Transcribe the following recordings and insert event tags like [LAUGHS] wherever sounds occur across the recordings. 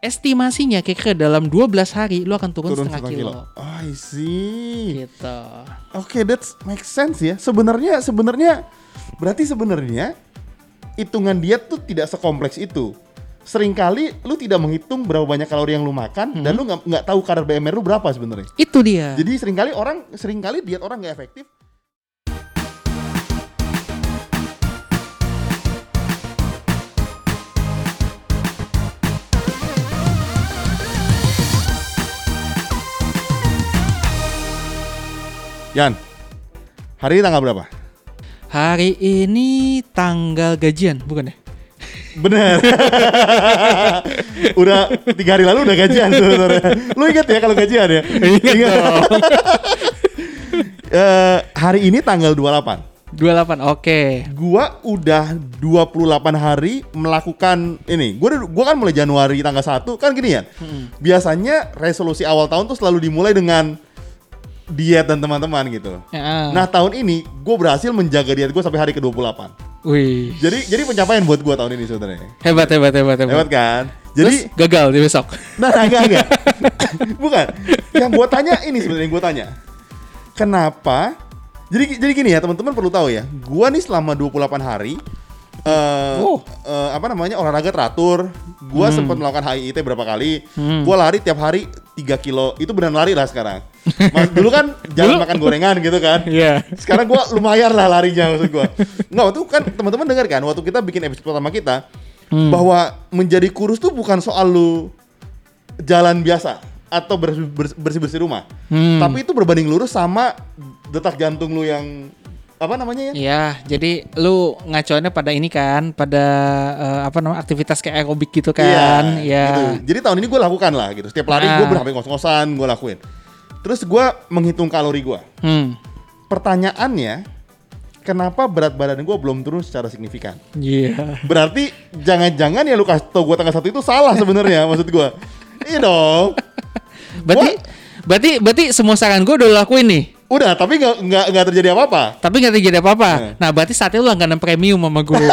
estimasinya kira-kira dalam 12 hari lu akan turun, Turun setengah setengah kilo. kilo. Oh, I see. Gitu. Oke, that's make sense ya. Sebenarnya sebenarnya berarti sebenarnya hitungan diet tuh tidak sekompleks itu. Seringkali lu tidak menghitung berapa banyak kalori yang lu makan dan lu nggak tahu kadar BMR lu berapa sebenarnya. Itu dia. Jadi sering kali orang sering kali diet orang nggak efektif. Yan, hari ini tanggal berapa? Hari ini tanggal gajian, bukan ya? Bener. udah tiga hari lalu udah gajian sebenarnya. Lu inget ya kalau gajian ya? Ingat dong. [LAUGHS] Eh, hari ini tanggal 28. 28, oke. Gua udah 28 hari melakukan ini. Gua gua kan mulai Januari tanggal 1 kan gini ya. Biasanya resolusi awal tahun tuh selalu dimulai dengan diet dan teman-teman gitu. Ya. Nah, tahun ini gue berhasil menjaga diet gue sampai hari ke-28. Wih. Jadi jadi pencapaian buat gua tahun ini sebenarnya. Hebat, hebat, hebat, hebat. Hebat kan? Terus Jadi gagal di besok. Nah, enggak, enggak. [LAUGHS] Bukan. Yang gua tanya ini sebenarnya gua tanya. Kenapa? Jadi jadi gini ya, teman-teman perlu tahu ya. Gua nih selama 28 hari eh Oh. eh, apa namanya? olahraga teratur. Gua sempat melakukan HIIT berapa kali. Hmm. Gua lari tiap hari 3 kilo. Itu benar lari lah sekarang. Mas, dulu kan jangan Dulu- makan gorengan gitu kan. Iya. Sekarang gua lumayan lah larinya maksud gua. Enggak, waktu kan teman-teman dengar kan waktu kita bikin episode pertama kita Hmm. bahwa menjadi kurus tuh bukan soal lu jalan biasa atau bersih-bersih rumah. Hmm. Tapi itu berbanding lurus sama detak jantung lu yang apa namanya ya? Iya, jadi lu ngacoannya pada ini kan, pada eh, apa namanya aktivitas kayak aerobik gitu kan, Iya, ya. gitu. Jadi tahun ini gue lakukan lah gitu. Setiap lari gue Ah. berapa ngos-ngosan gue lakuin. Terus gue menghitung kalori gue. Hmm. Pertanyaannya, kenapa berat badan gue belum turun secara signifikan? Iya. Berarti jangan-jangan ya lu kasih tau gue tanggal satu itu salah sebenarnya [LAUGHS] maksud gue. Iya dong. Berarti berarti berarti semua saran gue udah lakuin nih. Udah, tapi nggak nggak nggak terjadi apa-apa. Tapi nggak terjadi apa-apa. Hmm. Nah, berarti saatnya lu langganan premium sama gue. [LAUGHS]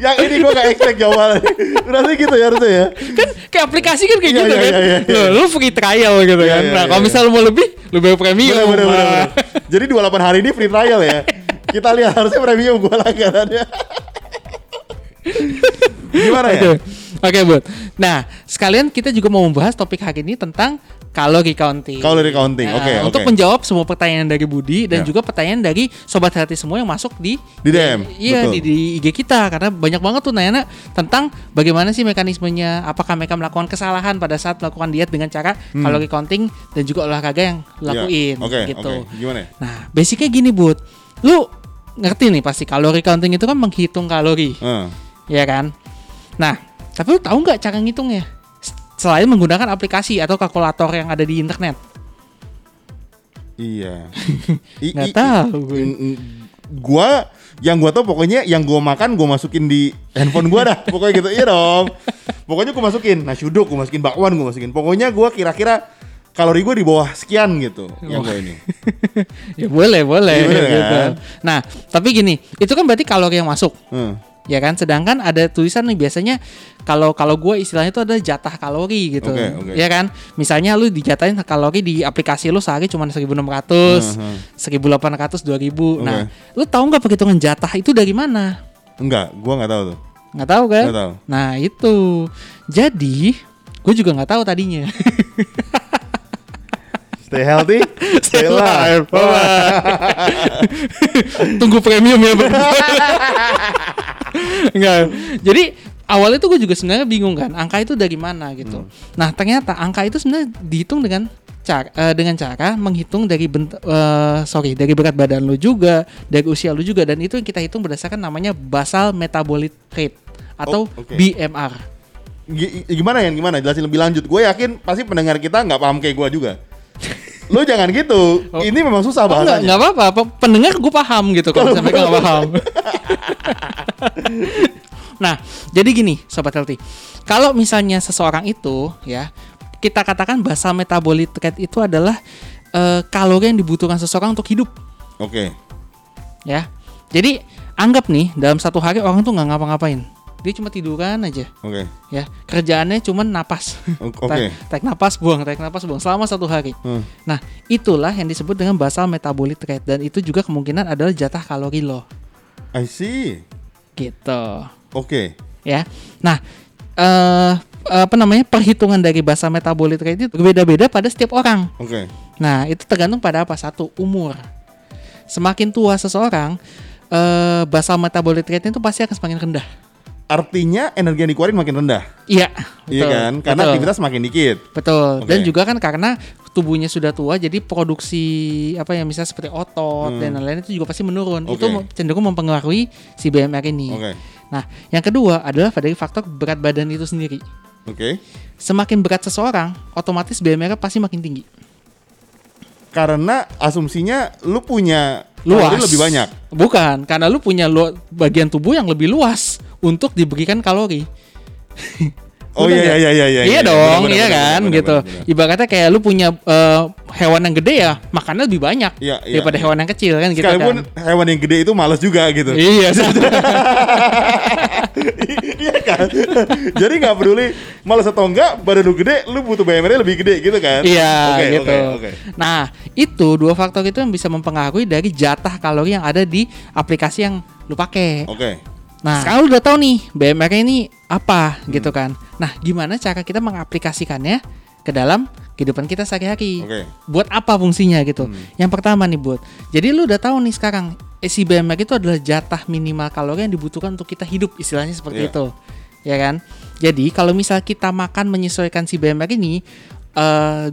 yang ini gue gak expect jawabannya. Berarti gitu ya harusnya ya. kan kayak aplikasi kan kayak Iya, gitu iya, kan. iya, iya, iya. Lu, free trial gitu Iya, kan. iya, nah, kalau iya. misal lu mau lebih, lu bayar premium. Bener, bener, bener, bener. [LAUGHS] Jadi 28 hari ini free trial ya. Kita lihat harusnya premium gue langganannya. Gimana ya? Oke, Oke, Bud. Nah, sekalian kita juga mau membahas topik hari ini tentang kalori counting. Calorie counting, Nah, oke, oke. Untuk menjawab semua pertanyaan dari Budi dan Ya. juga pertanyaan dari sobat hati semua yang masuk di Di DM, Iya, di, di IG kita karena banyak banget tuh nanya tentang bagaimana sih mekanismenya, apakah mereka melakukan kesalahan pada saat melakukan diet dengan cara kalori counting dan juga olahraga yang lakuin Hmm. Ya, Oke, gitu. oke. Gimana ya? Nah, basicnya gini, Bud. Lu ngerti nih pasti kalori counting itu kan menghitung kalori. Eh, Ya kan? Nah, tapi lu tahu nggak cara ngitungnya? Selain menggunakan aplikasi atau kalkulator yang ada di internet. iya. [LAUGHS] Nggak i- tahu gue. Gua yang gua tau pokoknya yang gua makan gua masukin di handphone gua dah. Pokoknya gitu. Iya dong. Pokoknya gua masukin nasi uduk, gua masukin bakwan, gua masukin. Pokoknya gua kira-kira kalori gua di bawah sekian gitu. Yang gua ini. [LAUGHS] ya boleh, boleh. Bener gitu. kan? Nah, tapi gini, itu kan berarti kalori yang masuk. Hmm. Ya kan, sedangkan ada tulisan nih biasanya kalau kalau gue istilahnya itu ada jatah kalori gitu, Oke, oke. ya kan? Misalnya lu dijatahin kalori di aplikasi lu sehari cuma 1.600, Hmm, 1.800, 2.000. Nah, Oke. lu tahu nggak perhitungan jatah itu dari mana? Enggak, gua nggak tahu tuh. Nggak tahu kan? Nggak tahu. Nah itu, jadi gue juga nggak tahu tadinya. [LAUGHS] Stay healthy, [LAUGHS] stay alive. [LAUGHS] Tunggu premium ya bang. [LAUGHS] Enggak. Jadi awalnya tuh gue juga sebenarnya bingung kan, angka itu dari mana gitu. Nah ternyata angka itu sebenarnya dihitung dengan cara eh, dengan cara menghitung dari bent eh, sorry dari berat badan lu juga, dari usia lu juga dan itu yang kita hitung berdasarkan namanya basal metabolic rate atau Oh, oke. BMR. G- gimana ya? Gimana? Jelasin lebih lanjut. Gue yakin pasti pendengar kita nggak paham kayak gua juga. Lu jangan gitu. Oh. Ini memang susah Oh, bahasanya. enggak apa-apa. Pe- Pendengar gue paham gitu kalau misalnya mereka enggak paham. [LAUGHS] nah, jadi gini, sobat healthy. Kalau misalnya seseorang itu ya, kita katakan basal metabolic rate itu adalah eh, kalori yang dibutuhkan seseorang untuk hidup, Oke. ya. Jadi anggap nih dalam satu hari orang tuh nggak ngapa-ngapain. Dia cuma tiduran aja, Oke. ya. Kerjaannya cuma napas. [LAUGHS] Oke. Tarik, tarik napas buang, tarik napas buang selama satu hari. Hmm. Nah, itulah yang disebut dengan basal metabolic rate dan itu juga kemungkinan adalah jatah kalori lo. I see. Gitu. Oke. Ya. Nah, eh apa namanya? perhitungan dari basal metabolic rate itu berbeda-beda pada setiap orang. Oke. Nah, itu tergantung pada apa? Satu, umur. Semakin tua seseorang, eh basal metabolic rate itu pasti akan semakin rendah. Artinya energi yang dikeluarin makin rendah. Iya, Iya betul, kan? Karena betul. aktivitas makin dikit. Betul. Dan Oke. juga kan karena tubuhnya sudah tua jadi produksi apa ya misalnya seperti otot Hmm. dan lain-lain itu juga pasti menurun. Oke. Itu cenderung mempengaruhi si BMR ini. Oke. Nah, yang kedua adalah dari faktor berat badan itu sendiri. Oke. Semakin berat seseorang, otomatis BMR pasti makin tinggi. Karena asumsinya lu punya Luas. lebih banyak. Bukan, karena lu punya lu- bagian tubuh yang lebih luas untuk diberikan kalori. Oh Bener iya nggak? iya iya iya. Iya, iya. dong, iya kan benar, gitu. benar, benar. Ibaratnya kayak lu punya eh, hewan yang gede ya, makannya lebih banyak Iya, iya, daripada iya. hewan yang kecil kan gitu Sekalipun kan. hewan yang gede itu malas juga gitu. Iya, [LAUGHS] iya kan? Jadi nggak peduli malas atau enggak, badan lu gede, lu butuh BMR-nya lebih gede gitu kan? Iya, Oke, gitu. Oke, oke. Nah, itu dua faktor itu yang bisa mempengaruhi dari jatah kalori yang ada di aplikasi yang lu pakai. Oke. Nah, sekarang udah tahu nih BMR ini apa Hmm. gitu kan. Nah, gimana cara kita mengaplikasikannya ke dalam kehidupan kita sehari-hari? Oke. Buat apa fungsinya gitu? Hmm. Yang pertama nih, buat. Jadi lu udah tahu nih sekarang eh, si BMR itu adalah jatah minimal kalori yang dibutuhkan untuk kita hidup, istilahnya seperti Iya. itu. Ya kan? Jadi, kalau misal kita makan menyesuaikan si BMR ini eh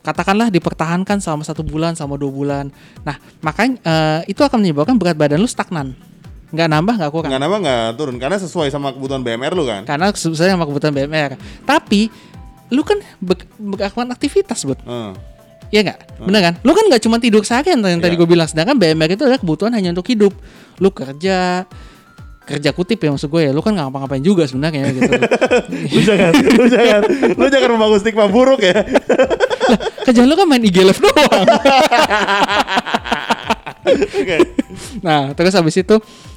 katakanlah dipertahankan selama satu bulan sama dua bulan. Nah, makanya eh, itu akan menyebabkan berat badan lu stagnan, nggak nambah nggak kurang. Nggak nambah nggak turun karena sesuai sama kebutuhan BMR lu kan? karena sebenarnya sama kebutuhan BMR. Tapi lu kan be- melakukan aktivitas, Bud. Heeh. Iya nggak? Bener kan? Lu kan nggak cuma tidur seharian yang tadi Iya. gue bilang. Sedangkan BMR itu adalah kebutuhan hanya untuk hidup. Lu kerja kerja kutip ya maksud gue ya. Lu kan nggak ngapa-ngapain juga sebenarnya gitu. [LAUGHS] lu jangan, lu jangan, lu jangan membangun stigma buruk ya. Kerjaan lu kan main IG Live doang. [LAUGHS] Oke. Nah, terus habis itu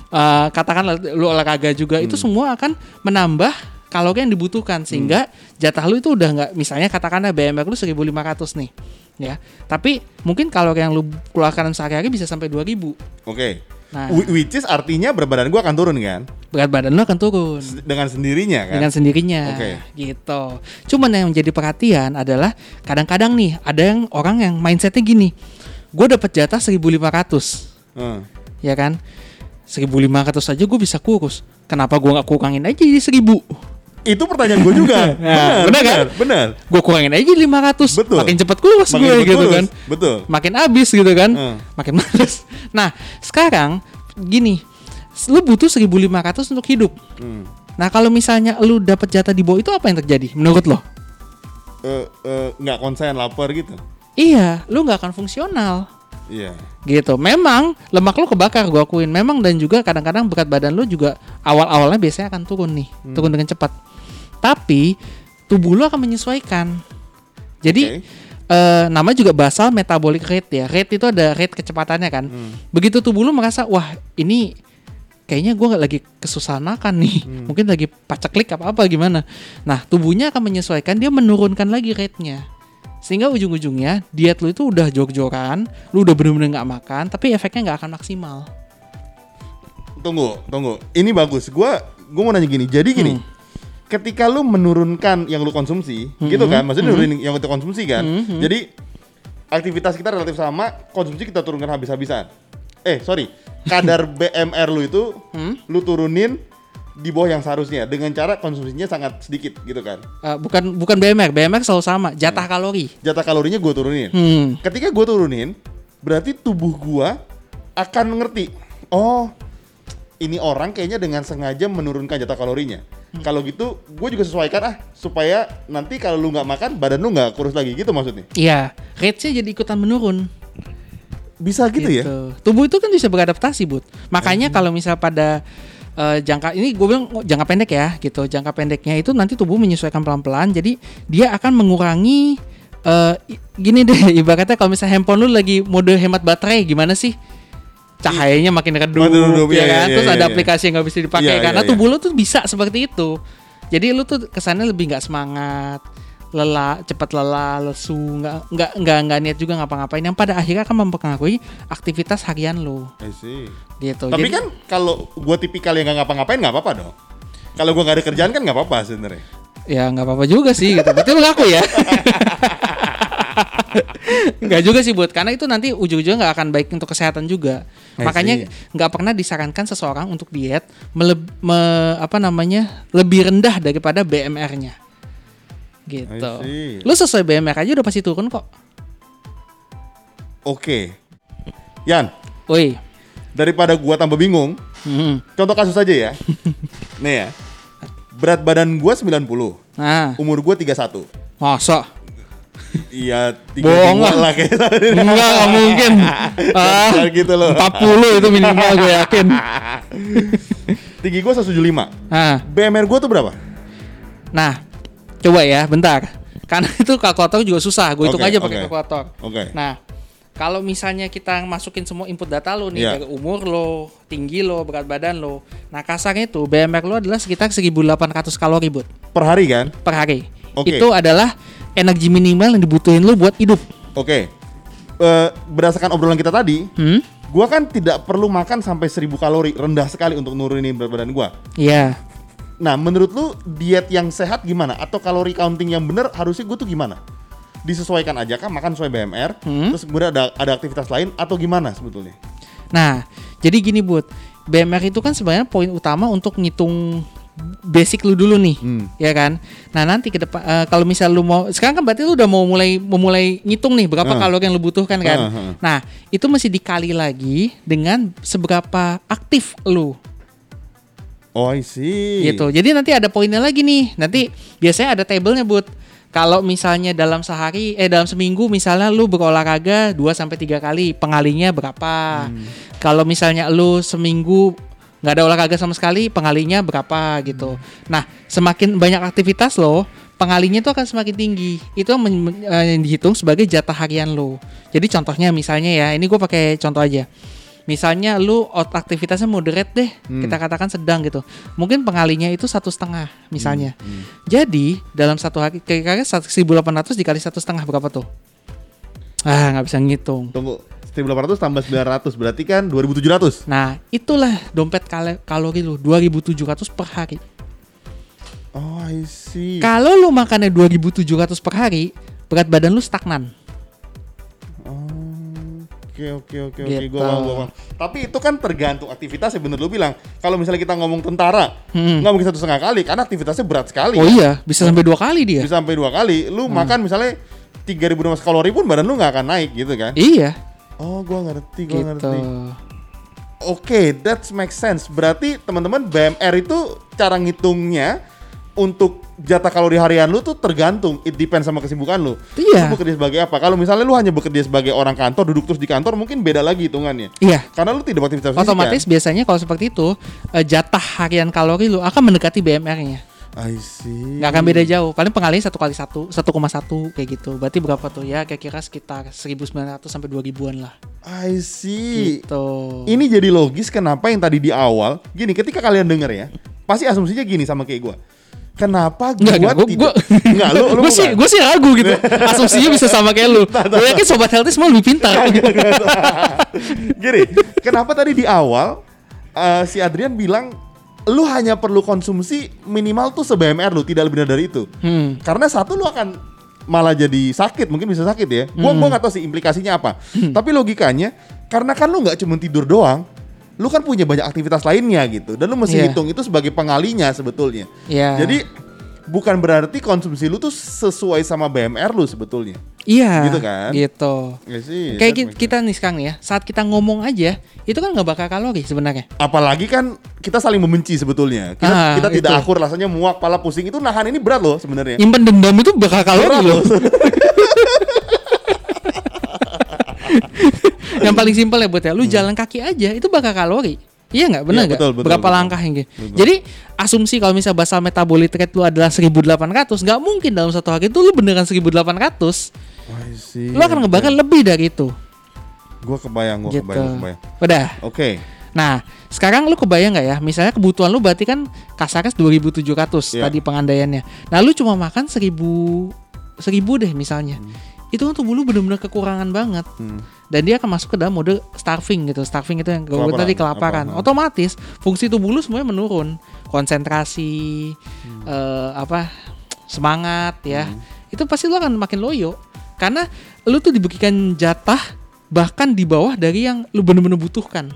eh, katakanlah lu olahraga juga itu semua akan menambah kalori yang dibutuhkan sehingga jatah lu itu udah nggak misalnya katakanlah BMR lu 1500 nih. Ya. Tapi mungkin kalori yang lu keluarkan sehari-hari bisa sampai 2000. Oke. Nah. Whi- Which is artinya berat badan gua akan turun kan? Berat badan lu akan turun Dengan sendirinya kan? dengan sendirinya. Oke. Gitu. Cuman yang menjadi perhatian adalah kadang-kadang nih ada yang orang yang mindsetnya gini. Gue dapat jatah 1500 Heeh. ya kan 1500 aja gue bisa kurus kenapa gue nggak kurangin aja jadi 1000 Itu pertanyaan gue juga. [LAUGHS] Nah, bener benar, kan? benar, benar. gue kurangin aja jadi 500 Betul. makin cepat kurus gue cepet gitu kan Betul. makin habis gitu kan Hmm. makin [LAUGHS] males nah sekarang gini lu butuh 1500 untuk hidup Hmm. nah kalau misalnya lu dapat jatah di bawah itu apa yang terjadi menurut lo Eh, eh, nggak konsen lapar gitu. iya lu nggak akan fungsional Iya. gitu. Memang lemak lu kebakar gua akuin. Memang dan juga kadang-kadang berat badan lu juga awal-awalnya biasanya akan turun nih, Hmm. turun dengan cepat. Tapi tubuh lu akan menyesuaikan. Jadi Oke. eh, nama juga basal metabolic rate ya. Rate itu ada rate kecepatannya kan. Hmm. Begitu tubuh lu merasa wah ini kayaknya gua lagi kesusahan makan nih. Hmm. Mungkin lagi paceklik apa apa gimana. Nah tubuhnya akan menyesuaikan dia menurunkan lagi rate-nya. Sehingga ujung-ujungnya diet lu itu udah jor-joran, lu udah bener-bener nggak makan, tapi efeknya nggak akan maksimal. Tunggu, tunggu. Ini bagus. Gua gua mau nanya gini. Jadi gini. Hmm. Ketika lu menurunkan yang lu konsumsi, gitu kan? Maksudnya nurunin yang kita konsumsi kan? Hmm, Jadi aktivitas kita relatif sama, konsumsi kita turunkan habis-habisan. Eh, sorry. [LAUGHS] Kadar BMR lu itu Hmm? lu turunin di bawah yang seharusnya dengan cara konsumsinya sangat sedikit gitu kan. Eh, bukan bukan BMR, BMR selalu sama, jatah kalori. Jatah kalorinya gue turunin. Hmm. Ketika gue turunin, berarti tubuh gua akan ngerti. Oh, ini orang kayaknya dengan sengaja menurunkan jatah kalorinya. Kalau gitu, gue juga sesuaikan ah supaya nanti kalau lu nggak makan, badan lu nggak kurus lagi gitu maksudnya. Iya, rate-nya jadi ikutan menurun. Bisa gitu, ya? Tubuh itu kan bisa beradaptasi, Bud. Makanya kalau misal pada eh, jangka ini gue bilang oh, jangka pendek ya, gitu. Jangka pendeknya itu nanti tubuh menyesuaikan pelan-pelan. Jadi dia akan mengurangi eh, i- gini deh, [LAUGHS] ibaratnya kalau misalnya handphone lu lagi mode hemat baterai gimana sih? cahayanya makin redup, ya iya, kan? iya, Terus iya, ada iya. aplikasi yang nggak bisa dipakai Iya, karena iya, tubuh iya. lu tuh bisa seperti itu. Jadi lu tuh kesannya lebih nggak semangat, lelah, cepat lelah, lesu, nggak nggak nggak nggak niat juga ngapa-ngapain yang pada akhirnya akan mempengaruhi aktivitas harian see. gitu. Tapi Jadi- kan kalau gua tipikal yang nggak ngapa-ngapain nggak apa-apa dong. Kalau gua nggak ada kerjaan kan nggak apa-apa sebenarnya. Ya nggak apa-apa juga sih gitu. Berarti lu ngaku ya. [LAUGHS] Nggak juga sih buat karena itu nanti ujung-ujungnya nggak akan baik untuk kesehatan juga. I Makanya nggak pernah disarankan seseorang untuk diet meleb- me- apa namanya lebih rendah daripada BMR-nya. Gitu. Lu sesuai BMR aja udah pasti turun kok. Oke. Yan, Woi. daripada gua tambah bingung, Hmm. contoh kasus aja ya. [LAUGHS] Nih ya. Berat badan gua 90, Nah, umur gua 31. masa? Iya, Bohong 32 lah. kayak Enggak, nggak mungkin. [LAUGHS] Ah, Jangan gitu loh. 40 itu minimal gue yakin. [LAUGHS] Tinggi gua 175. Nah, BMR gua tuh berapa? Nah, coba ya, bentar. Karena [LAUGHS] itu kalkulator juga susah. Gue hitung Oke, aja pakai oke. kalkulator. Oke. Nah, kalau misalnya kita masukin semua input data lo nih dari umur lo, tinggi lo, berat badan lo. Nah, kasarnya itu BMR lo adalah sekitar 1800 kalori buat Per hari kan? per hari. Oke. Itu adalah energi minimal yang dibutuhin lo buat hidup. Oke. Eh, berdasarkan obrolan kita tadi, Hmm? gua kan tidak perlu makan sampai 1000 kalori, rendah sekali untuk nurunin berat badan gua. Iya. Nah, menurut lu diet yang sehat gimana? Atau kalori counting yang bener harusnya gue tuh gimana? Disesuaikan aja kah makan sesuai BMR? Hmm. Terus kemudian ada ada aktivitas lain atau gimana sebetulnya? Nah, jadi gini buat BMR itu kan sebenarnya poin utama untuk ngitung basic lu dulu nih, Hmm. ya kan? Nah nanti ke depan eh, kalau misal lu mau sekarang kan berarti lu udah mau mulai memulai ngitung nih berapa Ah. kalori yang lu butuhkan kan? Ah, ah. Nah itu mesti dikali lagi dengan seberapa aktif lu Oh, I see. gitu. Jadi nanti ada poinnya lagi nih. Nanti biasanya ada tabelnya buat kalau misalnya dalam sehari eh dalam seminggu misalnya lu berolahraga 2 sampai 3 kali, pengalinya berapa? Kalau misalnya lu seminggu nggak ada olahraga sama sekali, pengalinya berapa gitu. Nah, semakin banyak aktivitas lo, pengalinya itu akan semakin tinggi. Itu yang eh, yang dihitung sebagai jatah harian lo. Jadi contohnya misalnya ya, ini gue pakai contoh aja. Misalnya lu aktivitasnya moderate deh, kita katakan sedang gitu. Mungkin pengalinya itu satu setengah misalnya. Jadi dalam satu hari kira-kira 1.800 dikali satu setengah berapa tuh? Ah nggak bisa ngitung. Tunggu. 1800 tambah 900 berarti kan 2700. Nah itulah dompet kal- kalori lu 2.700 per hari. Oh, I see. Kalau lu makannya 2.700 per hari, berat badan lu stagnan. Oke oke oke oke Gitu. gua paham, gua paham. Tapi itu kan tergantung aktivitas ya bener lu bilang. Kalau misalnya kita ngomong tentara, Hmm. nggak mungkin satu setengah kali karena aktivitasnya berat sekali. Oh iya, bisa sampai dua kali dia. Bisa sampai dua kali. Lu makan misalnya 3600 kalori pun badan lu nggak akan naik gitu kan? Iya, Oh, gua ngerti, gua gitu. ngerti. Oke, that makes sense. Berarti teman-teman BMR itu cara ngitungnya untuk jatah kalori harian lu tuh tergantung, it depends sama kesibukan lu. Iya. Lu bekerja sebagai apa? Kalau misalnya lu hanya bekerja sebagai orang kantor, duduk terus di kantor, mungkin beda lagi hitungannya. Iya. Karena lu tidak beraktivitas fisik, Otomatis kan? biasanya kalau seperti itu eh, jatah harian kalori lu akan mendekati BMR-nya. I see. Nggak akan beda jauh. Paling pengalinya satu kali satu, 1,1 kayak gitu. Berarti berapa tuh ya? Kira-kira sekitar 1.900 sampai 2.000-an lah. I see. Gitu. Ini jadi logis kenapa yang tadi di awal, gini ketika kalian denger ya, pasti asumsinya gini sama kayak gua. Kenapa gua Enggak, enggak, gua, tidak gua, lu lu gua sih, gua sih ragu gitu. [LAUGHS] Asumsinya bisa sama kayak lu. Gue yakin sobat healthy semua lebih pintar. [LAUGHS] Gini, kenapa tadi di awal eh, si Adrian bilang lu hanya perlu konsumsi minimal tuh se-BMR lu, tidak lebih dari itu. Hmm. Karena satu lu akan malah jadi sakit, mungkin bisa sakit ya. Gua Hmm. gua nggak tahu sih implikasinya apa. Tapi logikanya karena kan lu nggak cuma tidur doang, lu kan punya banyak aktivitas lainnya gitu. Dan lu mesti Iya. hitung itu sebagai pengalinya sebetulnya. Iya. Jadi bukan berarti konsumsi lu tuh sesuai sama BMR lu sebetulnya. Iya. Gitu kan? Gitu. Ya sih. Kayak that ki- makes kita nih sekarang ya, saat kita ngomong aja, itu kan nggak bakal kalori sebenarnya. apalagi kan kita saling membenci sebetulnya kita, Ah, kita tidak itu. akur rasanya muak pala pusing itu nahan ini berat loh sebenarnya Nyimpen dendam itu bakal kalori Berat loh. [LAUGHS] yang paling simpel ya buat ya, lu jalan kaki aja itu bakal kalori. Iya nggak benar Hmm. Iya, nggak? betul, Berapa betul. langkah yang gitu. Jadi asumsi kalau misalnya basal metabolic rate lu adalah 1800, nggak mungkin dalam satu hari itu lu beneran 1800. I see. Lu akan ngebakar lebih dari itu. Gua kebayang, gua gitu. kebayang, kebayang. Udah. Oke. Nah, sekarang lu kebayang nggak ya? Misalnya kebutuhan lu berarti kan kasarnya 2.700 Iya. tadi pengandaiannya. Nah, lu cuma makan 1000 1000 deh misalnya. Itu kan tubuh lu bener-bener kekurangan banget. Hmm. Dan dia akan masuk ke dalam mode starving gitu. Starving itu yang gue tadi kelaparan. apa. Otomatis fungsi tubuh lu semuanya menurun. Konsentrasi eh, apa semangat ya. Itu pasti lu akan makin loyo. Karena lu tuh diberikan jatah bahkan di bawah dari yang lu bener-bener butuhkan.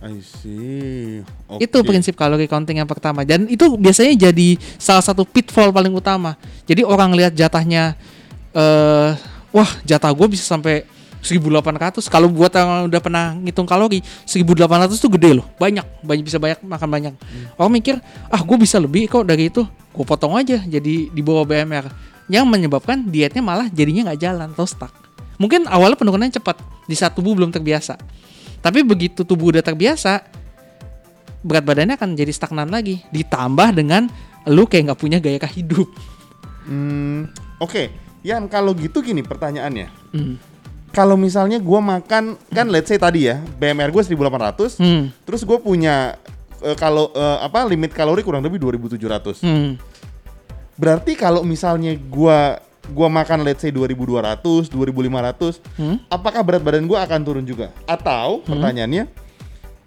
I see. Oke. Itu prinsip kalori counting yang pertama dan itu biasanya jadi salah satu pitfall paling utama. Jadi orang lihat jatahnya eh wah, jatah gue bisa sampai 1800. Kalau buat yang udah pernah ngitung kalori, 1800 tuh gede loh. Banyak, banyak bisa banyak makan banyak. Orang mikir, "Ah, gue bisa lebih kok dari itu." Gue potong aja jadi di bawah BMR. Yang menyebabkan dietnya malah jadinya nggak jalan atau stuck. Mungkin awalnya penurunannya cepat, di saat tubuh belum terbiasa. Tapi begitu tubuh udah terbiasa, berat badannya akan jadi stagnan lagi. Ditambah dengan lu kayak nggak punya gaya hidup. Hmm, oke. Yan, kalau gitu gini pertanyaannya. Hmm. Kalau misalnya gua makan kan let's say tadi ya, BMR gue 1800, Hmm. terus gue punya eh, kalau eh, apa limit kalori kurang lebih 2700. Hmm. Berarti kalau misalnya gua gua makan let's say 2200, 2500, Hmm. apakah berat badan gua akan turun juga? Atau pertanyaannya,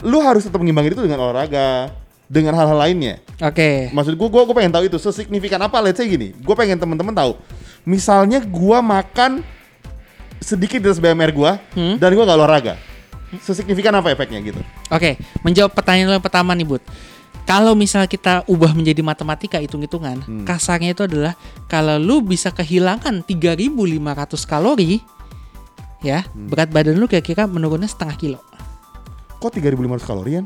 lu harus tetap mengimbangin itu dengan olahraga, dengan hal-hal lainnya. Oke. Maksud gua, gua, gua pengen tahu itu sesignifikan apa. Let's say gini, gua pengen temen-temen tahu. Misalnya gua makan sedikit di atas BMR gua Hmm. dan gua nggak olahraga, sesignifikan apa efeknya gitu? Oke, menjawab pertanyaan lo yang pertama nih, Bud. Kalau misal kita ubah menjadi matematika hitung-hitungan, Hmm. kasarnya itu adalah kalau lu bisa kehilangan 3500 kalori, ya, Hmm. berat badan lu kira-kira menurunnya setengah kilo. Kok 3500 kalori kan?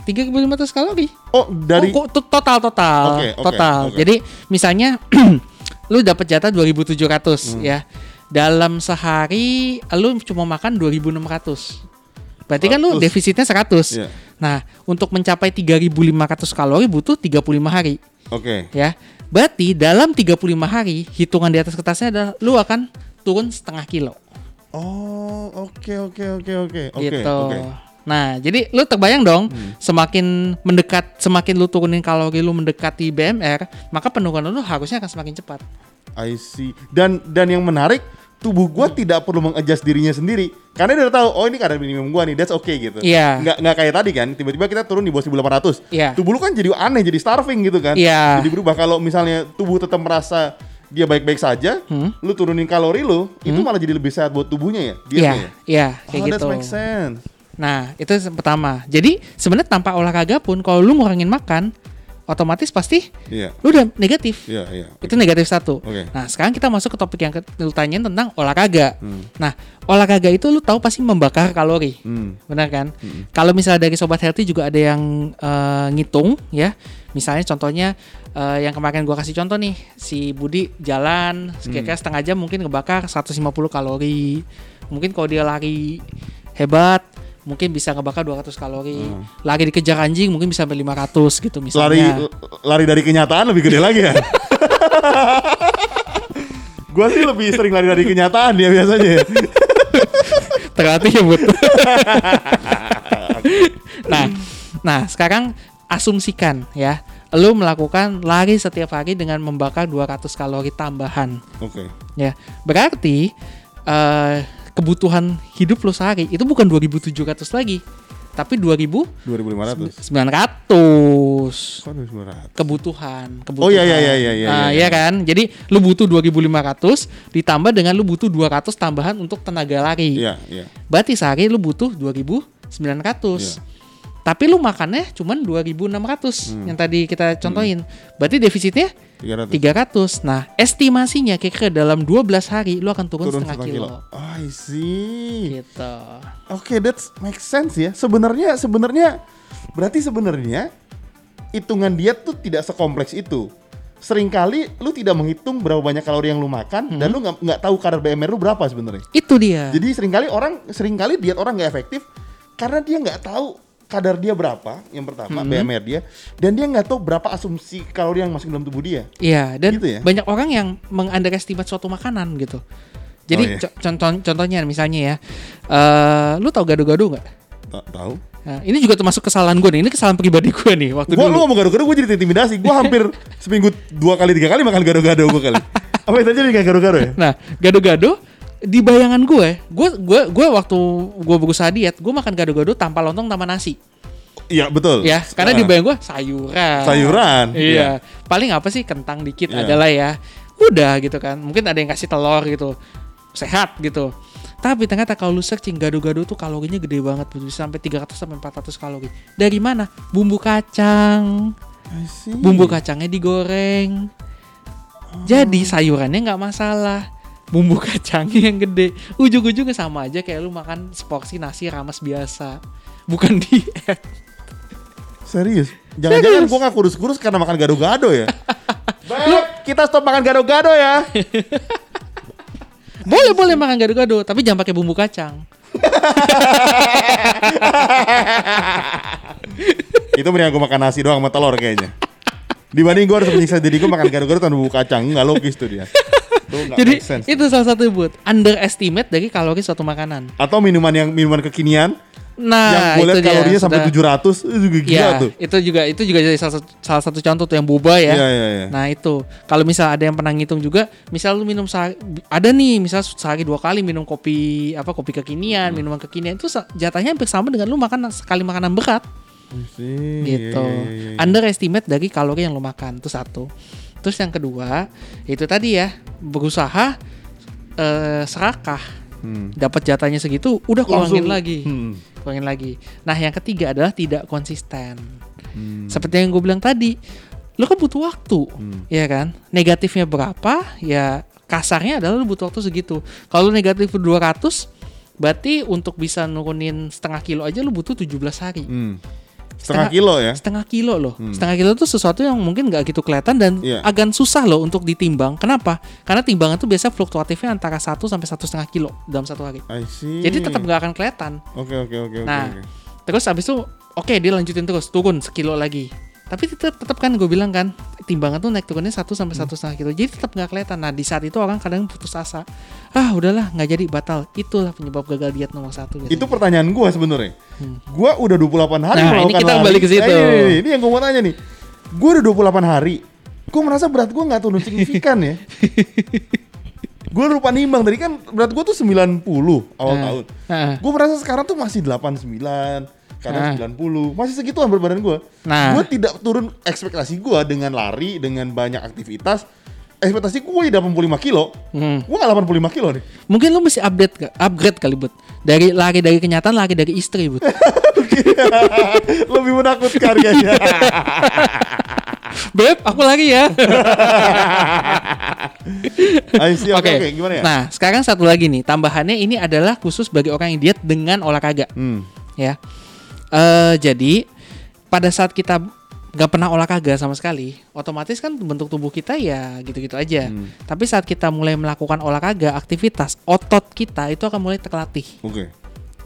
3500 kalori. Oh, dari Oh, total total Oke, oke, total. oke. Jadi misalnya [CLEARS THROAT] lu dapat jatah 2700 Hmm. ya. Dalam sehari lu cuma makan 2600. Berarti kan lu 100. defisitnya 100. Iya. Nah, untuk mencapai 3500 kalori butuh 35 hari Oke. ya. Berarti dalam 35 hari hitungan di atas kertasnya adalah lu akan turun setengah kilo Oh, oke oke oke oke. Oke, gitu. oke. Nah, jadi lu terbayang dong, Hmm. semakin mendekat, semakin lu turunin kalori lu mendekati BMR, maka penurunan lu harusnya akan semakin cepat. I see. Dan dan yang menarik, tubuh gua tidak perlu mengadjust dirinya sendiri. Karena dia udah tahu, oh ini kadar minimum gua nih, that's okay gitu. Iya. Nggak nggak kayak tadi kan, tiba-tiba kita turun di bawah 1800. Iya. Tubuh lu kan jadi aneh, jadi starving gitu kan. Iya. Jadi berubah kalau misalnya tubuh tetap merasa dia baik-baik saja, Hmm. lu turunin kalori lu, itu malah jadi lebih sehat buat tubuhnya ya. Iya, dietnya ya? iya, kayak oh, gitu. that makes sense. Nah, itu yang pertama. Jadi sebenarnya tanpa olahraga pun kalau lu ngurangin makan, otomatis pasti Iya. lu udah negatif. Iya, iya. Itu negatif satu. Oke. Nah, sekarang kita masuk ke topik yang lu tanyain tentang olahraga. Hmm. Nah, olahraga itu lu tahu pasti membakar kalori. Hmm. Benar kan? Kalau misalnya dari sobat healthy juga ada yang eh, ngitung ya. Misalnya contohnya eh, yang kemarin gua kasih contoh nih, si Budi jalan kira-kira setengah jam mungkin ngebakar 150 kalori. Mungkin kalau dia lari hebat mungkin bisa ngebakar 200 kalori. Lari dikejar anjing mungkin bisa sampai 500 gitu Lari misalnya. lari dari kenyataan lebih gede lagi ya. [LAUGHS] gua sih lebih sering lari dari kenyataan ya biasanya. ya. [LAUGHS] Terlatih ya Bud. [LAUGHS] nah, nah sekarang asumsikan ya, lu melakukan lari setiap hari dengan membakar 200 kalori tambahan. Oke. Ya, berarti eh, kebutuhan hidup lu sehari itu bukan 2.700 lagi, tapi 2.900 2500. Kok 2500? kebutuhan. kebutuhan. Oh, iya, iya, iya, iya, iya, Nah, iya. iya kan? Jadi lu butuh 2.500 ditambah dengan lu butuh 200 tambahan untuk tenaga lari. Iya, iya. Berarti sehari lu butuh 2.900. Iya. Tapi lu makannya cuman 2.600 Hmm. yang tadi kita contohin. Berarti defisitnya 300. 300. Nah, estimasinya kira-kira dalam 12 hari lu akan turun, Turun setengah setengah kilo. kilo. Oh, I see. Gitu. Oke, that's make sense ya. Sebenarnya sebenarnya berarti sebenarnya hitungan diet tuh tidak sekompleks itu. Seringkali lu tidak menghitung berapa banyak kalori yang lu makan dan lu nggak nggak tahu kadar BMR lu berapa sebenarnya. Itu dia. Jadi sering kali orang sering kali diet orang nggak efektif karena dia nggak tahu kadar dia berapa yang pertama BMR dia dan dia nggak tahu berapa asumsi kalori yang masuk dalam tubuh dia. Iya, dan Gitu ya? banyak orang yang mengunderestimate suatu makanan gitu. Jadi Oh, iya. co- contoh contohnya misalnya ya, eh lu tau gado-gado nggak? Ta- Tahu? Nah, ini juga termasuk kesalahan gue nih. Ini kesalahan pribadi gue nih waktu Gua lu dulu. ngomong gado-gado gue jadi intimidasi. Gue hampir [LAUGHS] seminggu dua kali tiga kali makan gado-gado gue kali. Apa itu aja dengan gado-gado ya? Nah, gado-gado di bayangan gue, gue gue gue waktu gue berusaha diet, gue makan gado-gado tanpa lontong tanpa nasi. Iya betul. Ya, karena di Ah. bayang gue sayuran. Sayuran, Iya. Paling apa sih kentang dikit Iya. adalah ya. Udah gitu kan. Mungkin ada yang kasih telur gitu. Sehat gitu. Tapi ternyata kalau lu searching gado-gado tuh kalorinya gede banget bisa sampai 300 sampai 400 kalori. Dari mana? Bumbu kacang. Bumbu kacangnya digoreng. Jadi sayurannya nggak masalah. Bumbu kacangnya yang gede. Ujung-ujungnya sama aja kayak lu makan seporsi nasi rames biasa. Bukan diet. Serius? Jangan-jangan gue gak kurus-kurus karena makan gado-gado ya? [LAUGHS] Beb, kita stop makan gado-gado ya. [LAUGHS] Boleh boleh makan gado-gado, tapi jangan pakai bumbu kacang. [LAUGHS] Itu mendingan gue makan nasi doang sama telur kayaknya. Dibanding gue harus menyiksa diri gue makan gado-gado tanpa bumbu kacang. Nggak logis tuh dia. Tuh Jadi make sense. itu salah satu buat underestimate dari kalori suatu makanan. Atau minuman yang minuman kekinian Nah, yang gue lihat itu dia, kalorinya sampai sudah- 700 itu juga gila Ya, tuh. itu juga itu juga jadi salah satu, salah satu contoh tuh yang boba ya. Iya iya iya. Nah itu kalau misal ada yang pernah ngitung juga, misal lu minum sehari, ada nih misal sehari dua kali minum kopi apa kopi Hmm. kekinian, minuman kekinian itu jatahnya hampir sama dengan lu makan sekali makanan berat gitu. Iya, iya, iya. Underestimate dari kalori yang lu makan itu satu. Terus yang kedua itu tadi ya berusaha eh, serakah Hmm. dapat jatahnya segitu udah kurangin Langsung, lagi hmm. kurangin lagi nah yang ketiga adalah tidak konsisten Hmm. seperti yang gue bilang tadi lu kan butuh waktu Hmm. ya kan negatifnya berapa ya kasarnya adalah lu butuh waktu segitu kalau negatif 200 berarti untuk bisa nurunin setengah kilo aja lu butuh 17 hari Hmm. Setengah Setengah- kilo ya. setengah kilo loh Hmm. setengah kilo itu sesuatu yang mungkin nggak gitu kelihatan dan Iya. agak susah loh untuk ditimbang kenapa karena timbangan tuh biasa fluktuatifnya antara 1 sampai satu setengah kilo dalam satu hari I see. jadi tetap nggak akan kelihatan Oke oke oke oke. Nah, oke. Terus abis itu oke dia lanjutin terus turun sekilo lagi. Tapi tetap, tetap kan gue bilang kan timbangan tuh naik turunnya 1 sampai Hmm. satu setengah kilo. Jadi tetap nggak kelihatan. Nah di saat itu orang kadang putus asa. Ah udahlah nggak jadi batal. Itulah penyebab gagal diet nomor satu. biasanya. Itu pertanyaan gue sebenarnya. Hmm. Gua udah 28 hari Nah, ini kita kembali ke situ. Eh, ini, ini, ini yang gue mau tanya nih. Gue udah 28 hari. Gue merasa berat gue nggak turun signifikan ya. [LAUGHS] gue lupa nimbang tadi kan berat gue tuh 90 awal Nah. tahun. Nah, Gue merasa sekarang tuh masih 89, kadang Ah. 90, masih segituan berat badan gue. Nah. Gue tidak turun ekspektasi gue dengan lari, dengan banyak aktivitas. Ekspektasi gue di 85 kilo. hmm. Gue gak 85 kilo nih. mungkin lu mesti update? Upgrade kali bud. Dari lari dari kenyataan lari dari istri bud. [LAUGHS] Lebih menakutkan kayaknya. [LAUGHS] Beb, aku lari ya. [LAUGHS] Oke, oke, gimana ya? Nah sekarang satu lagi nih tambahannya ini adalah khusus bagi orang yang diet dengan olahraga. Hmm. ya. Eh jadi pada saat kita nggak pernah olahraga sama sekali, otomatis kan bentuk tubuh kita ya gitu-gitu aja. Hmm. Tapi saat kita mulai melakukan olahraga, aktivitas, otot kita itu akan mulai terlatih, Oke.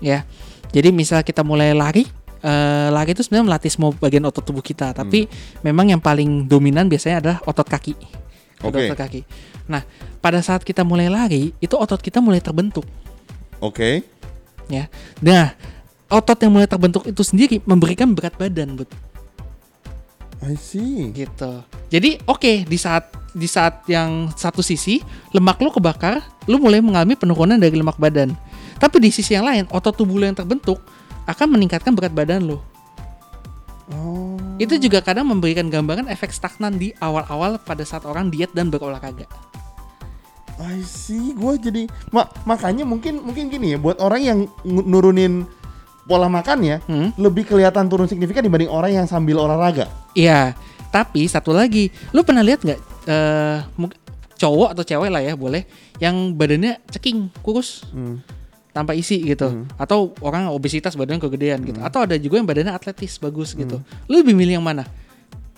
ya. Jadi misal kita mulai lari, eh, lari itu sebenarnya melatih semua bagian otot tubuh kita, tapi memang yang paling dominan biasanya adalah otot kaki. Oke. Otot kaki. Nah, pada saat kita mulai lari, itu otot kita mulai terbentuk Oke. ya. Nah, otot yang mulai terbentuk itu sendiri memberikan berat badan, Bud. I see. Gitu. Jadi oke di saat di saat yang satu sisi lemak lu kebakar, lu mulai mengalami penurunan dari lemak badan. Tapi di sisi yang lain, otot tubuh lu yang terbentuk akan meningkatkan berat badan lu. Oh. Itu juga kadang memberikan gambaran efek stagnan di awal-awal pada saat orang diet dan berolahraga. I see. Gue jadi ma- makanya mungkin mungkin gini ya buat orang yang ng- nurunin pola makannya Hmm? lebih kelihatan turun signifikan dibanding orang yang sambil olahraga. Iya, tapi satu lagi, lu pernah lihat nggak mung- cowok atau cewek lah ya boleh yang badannya ceking, kurus, Hmm. tanpa isi gitu, Hmm. atau orang obesitas badan kegedean gitu, atau ada juga yang badannya atletis bagus gitu. Lu lebih milih yang mana?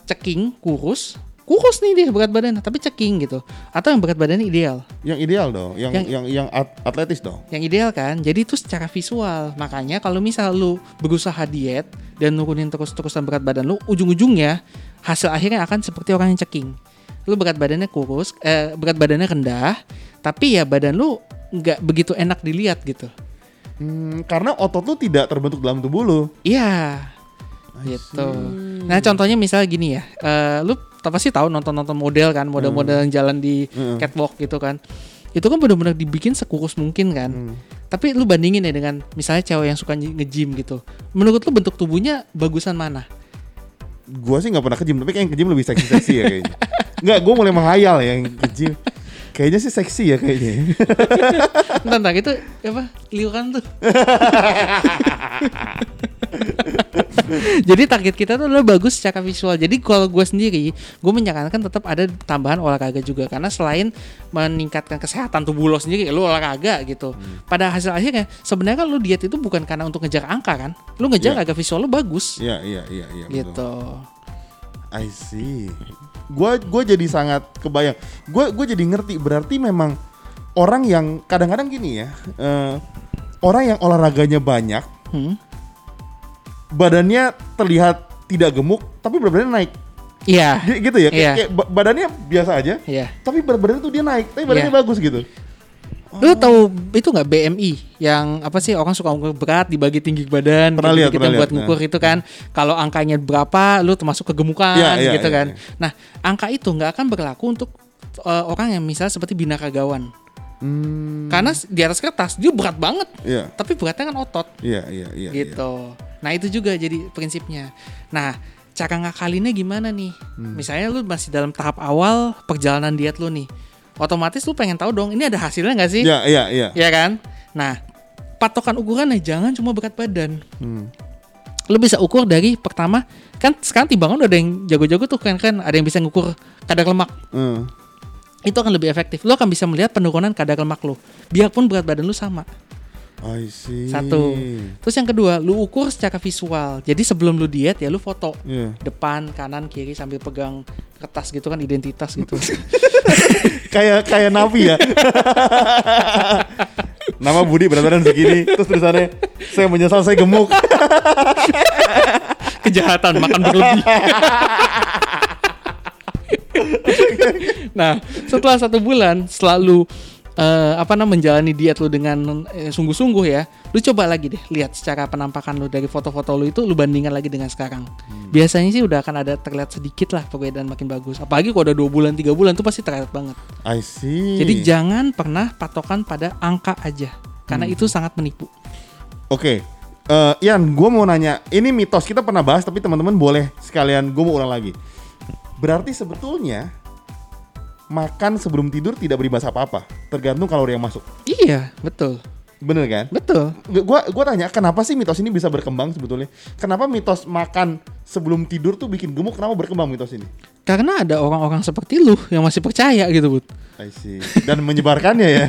Ceking, kurus, kurus nih dia berat badan, tapi ceking gitu, atau yang berat badannya ideal? Yang ideal dong, yang Yang- yang yang, at- atletis dong. Yang ideal kan, jadi itu secara visual. Makanya kalau misal lu berusaha diet dan nurunin terus-terusan berat badan lu, ujung-ujungnya hasil akhirnya akan seperti orang yang ceking. Lu berat badannya kurus, eh, berat badannya rendah, tapi ya badan lu nggak begitu enak dilihat gitu. Hmm, karena otot lu tidak terbentuk dalam tubuh lu. Iya. Gitu. Nah, contohnya misalnya gini ya. eh lu pasti tahu nonton-nonton model kan, model-model yang jalan di Hmm. catwalk gitu kan. Itu kan benar-benar dibikin sekurus mungkin kan. Hmm. Tapi lu bandingin ya dengan misalnya cewek yang suka nge-gym gitu. Menurut lu bentuk tubuhnya bagusan mana? Gua sih nggak pernah ke gym, tapi kayak yang ke gym lebih seksi-seksi ya kayaknya. [LAUGHS] Nggak, gua mulai menghayal ya yang ke gym. Kayaknya sih seksi ya kayaknya. [LAUGHS] Entar, itu apa? Liuran tuh. [LAUGHS] [LAUGHS] Jadi target kita tuh adalah bagus secara visual. Jadi kalau gue sendiri, gue menyarankan tetap ada tambahan olahraga juga karena selain meningkatkan kesehatan tubuh lo sendiri, lo olahraga gitu. Pada hasil akhirnya sebenarnya kan lo diet itu bukan karena untuk ngejar angka kan, lo ngejar Iya. agar visual lo bagus Iya, iya, iya, iya. betul. gitu. I see. Gua gua jadi sangat kebayang. Gua gua jadi ngerti berarti memang orang yang kadang-kadang gini ya. eh, orang yang olahraganya banyak, Hmm. Badannya terlihat tidak gemuk tapi berat badannya naik. Iya, Gi- Gitu ya. Kayak, Iya. kayak ba- badannya biasa aja, iya. tapi berat badannya tuh dia naik, tapi badannya Iya. bagus gitu. Lu tahu itu nggak BMI yang apa sih orang suka ngukur berat dibagi tinggi badan Pernah gitu, pernah yang buat lihat, ngukur itu kan kalau angkanya berapa lu termasuk kegemukan Iya, iya, gitu iya, kan. iya. Nah, angka itu nggak akan berlaku untuk uh, orang yang misalnya seperti binaragawan. Hmm, Karena di atas kertas dia berat banget, iya, tapi beratnya kan otot iya, iya, iya. iya. gitu. Nah, itu juga jadi prinsipnya. Nah, cara ngakalinnya gimana nih? Hmm. Misalnya lu masih dalam tahap awal perjalanan diet lu nih. Otomatis lu pengen tahu dong, ini ada hasilnya nggak sih? Iya, iya, iya. ya kan? Nah, patokan ukurannya jangan cuma berat badan. Hmm. Lu bisa ukur dari pertama, kan sekarang timbangan udah ada yang jago-jago tuh kan kan ada yang bisa ngukur kadar lemak. Hmm. Itu akan lebih efektif. Lu akan bisa melihat penurunan kadar lemak lu. Biarpun berat badan lu sama. I see. Satu. Terus yang kedua, lu ukur secara visual. Jadi sebelum lu diet ya lu foto Iya. depan, kanan, kiri sambil pegang kertas gitu kan identitas gitu. [LAUGHS] kayak kayak napi ya. [LAUGHS] Nama Budi berat badan segini, terus tulisannya saya menyesal saya gemuk. [LAUGHS] Kejahatan makan berlebih. nah, setelah satu bulan selalu eh, apa namanya menjalani diet lu dengan eh, sungguh-sungguh ya, lu coba lagi deh lihat secara penampakan lu dari foto-foto lu itu lu bandingkan lagi dengan sekarang. Biasanya sih udah akan ada terlihat sedikit lah perbedaan makin bagus. Apalagi kalau udah dua bulan tiga bulan tuh pasti terlihat banget. I see. Jadi jangan pernah patokan pada angka aja, karena itu sangat menipu. Oke. Eh, Ian, gue mau nanya, ini mitos kita pernah bahas, tapi teman-teman boleh sekalian gue mau ulang lagi. Berarti sebetulnya makan sebelum tidur tidak berimbas apa-apa, tergantung kalori yang masuk. Iya, betul, Bener kan? betul. Gua gua tanya, kenapa sih mitos ini bisa berkembang sebetulnya? Kenapa mitos makan sebelum tidur tuh bikin gemuk? Kenapa berkembang mitos ini? Karena ada orang-orang seperti lu yang masih percaya gitu, Bud. I see. Dan menyebarkannya ya.